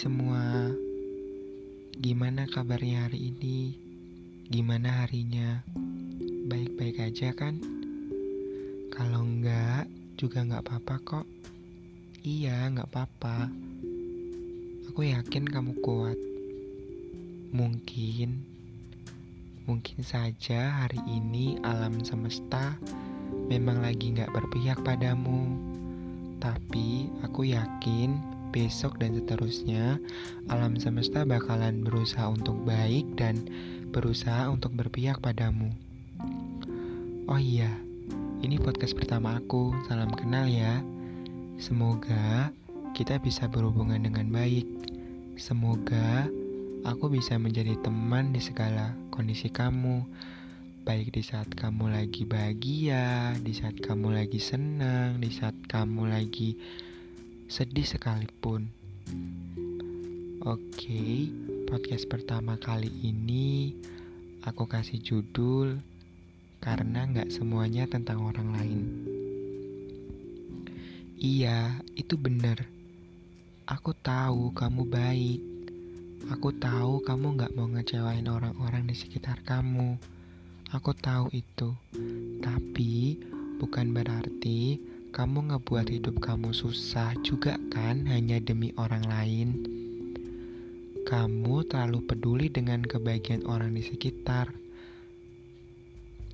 semua, gimana kabarnya hari ini? Gimana harinya? Baik-baik aja kan? Kalau enggak, juga enggak apa-apa kok. Iya, enggak apa-apa. Aku yakin kamu kuat. Mungkin, mungkin saja hari ini alam semesta memang lagi enggak berpihak padamu. Tapi aku yakin besok dan seterusnya, alam semesta bakalan berusaha untuk baik dan berusaha untuk berpihak padamu. Oh iya, ini podcast pertama aku. Salam kenal ya. Semoga kita bisa berhubungan dengan baik. Semoga aku bisa menjadi teman di segala kondisi kamu. Baik di saat kamu lagi bahagia, di saat kamu lagi senang, di saat kamu lagi sedih sekalipun. Oke, podcast pertama kali ini aku kasih judul karena nggak semuanya tentang orang lain. Iya, itu benar. Aku tahu kamu baik. Aku tahu kamu nggak mau ngecewain orang-orang di sekitar kamu. Aku tahu itu. Tapi bukan berarti kamu ngebuat hidup kamu susah juga kan hanya demi orang lain. Kamu terlalu peduli dengan kebahagiaan orang di sekitar.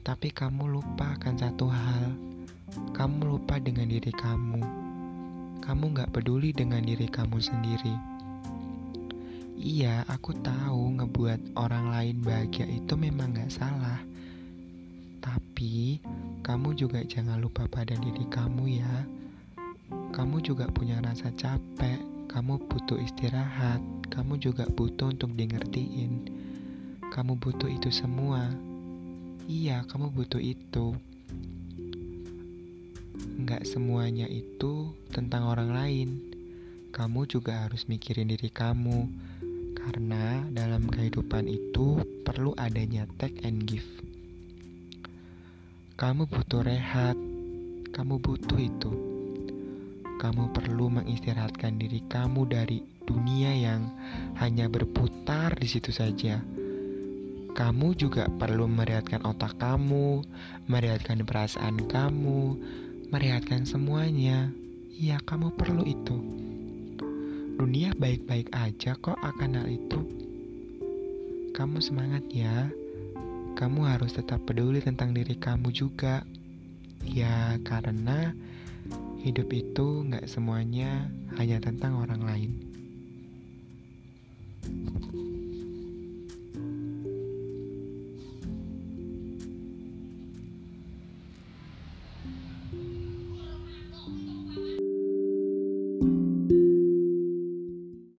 Tapi kamu lupa akan satu hal. Kamu lupa dengan diri kamu. Kamu gak peduli dengan diri kamu sendiri. Iya, aku tahu ngebuat orang lain bahagia itu memang gak salah. Tapi kamu juga jangan lupa pada diri kamu ya. Kamu juga punya rasa capek, kamu butuh istirahat, kamu juga butuh untuk di Kamu butuh itu semua. Iya, kamu butuh itu. Enggak semuanya itu tentang orang lain. Kamu juga harus mikirin diri kamu. Karena dalam kehidupan itu perlu adanya take and give. Kamu butuh rehat, kamu butuh itu. Kamu perlu mengistirahatkan diri kamu dari dunia yang hanya berputar di situ saja. Kamu juga perlu merehatkan otak kamu, merehatkan perasaan kamu, merehatkan semuanya. Iya, kamu perlu itu. Dunia baik-baik aja kok akan hal itu. Kamu semangat ya kamu harus tetap peduli tentang diri kamu juga. Ya, karena hidup itu nggak semuanya hanya tentang orang lain.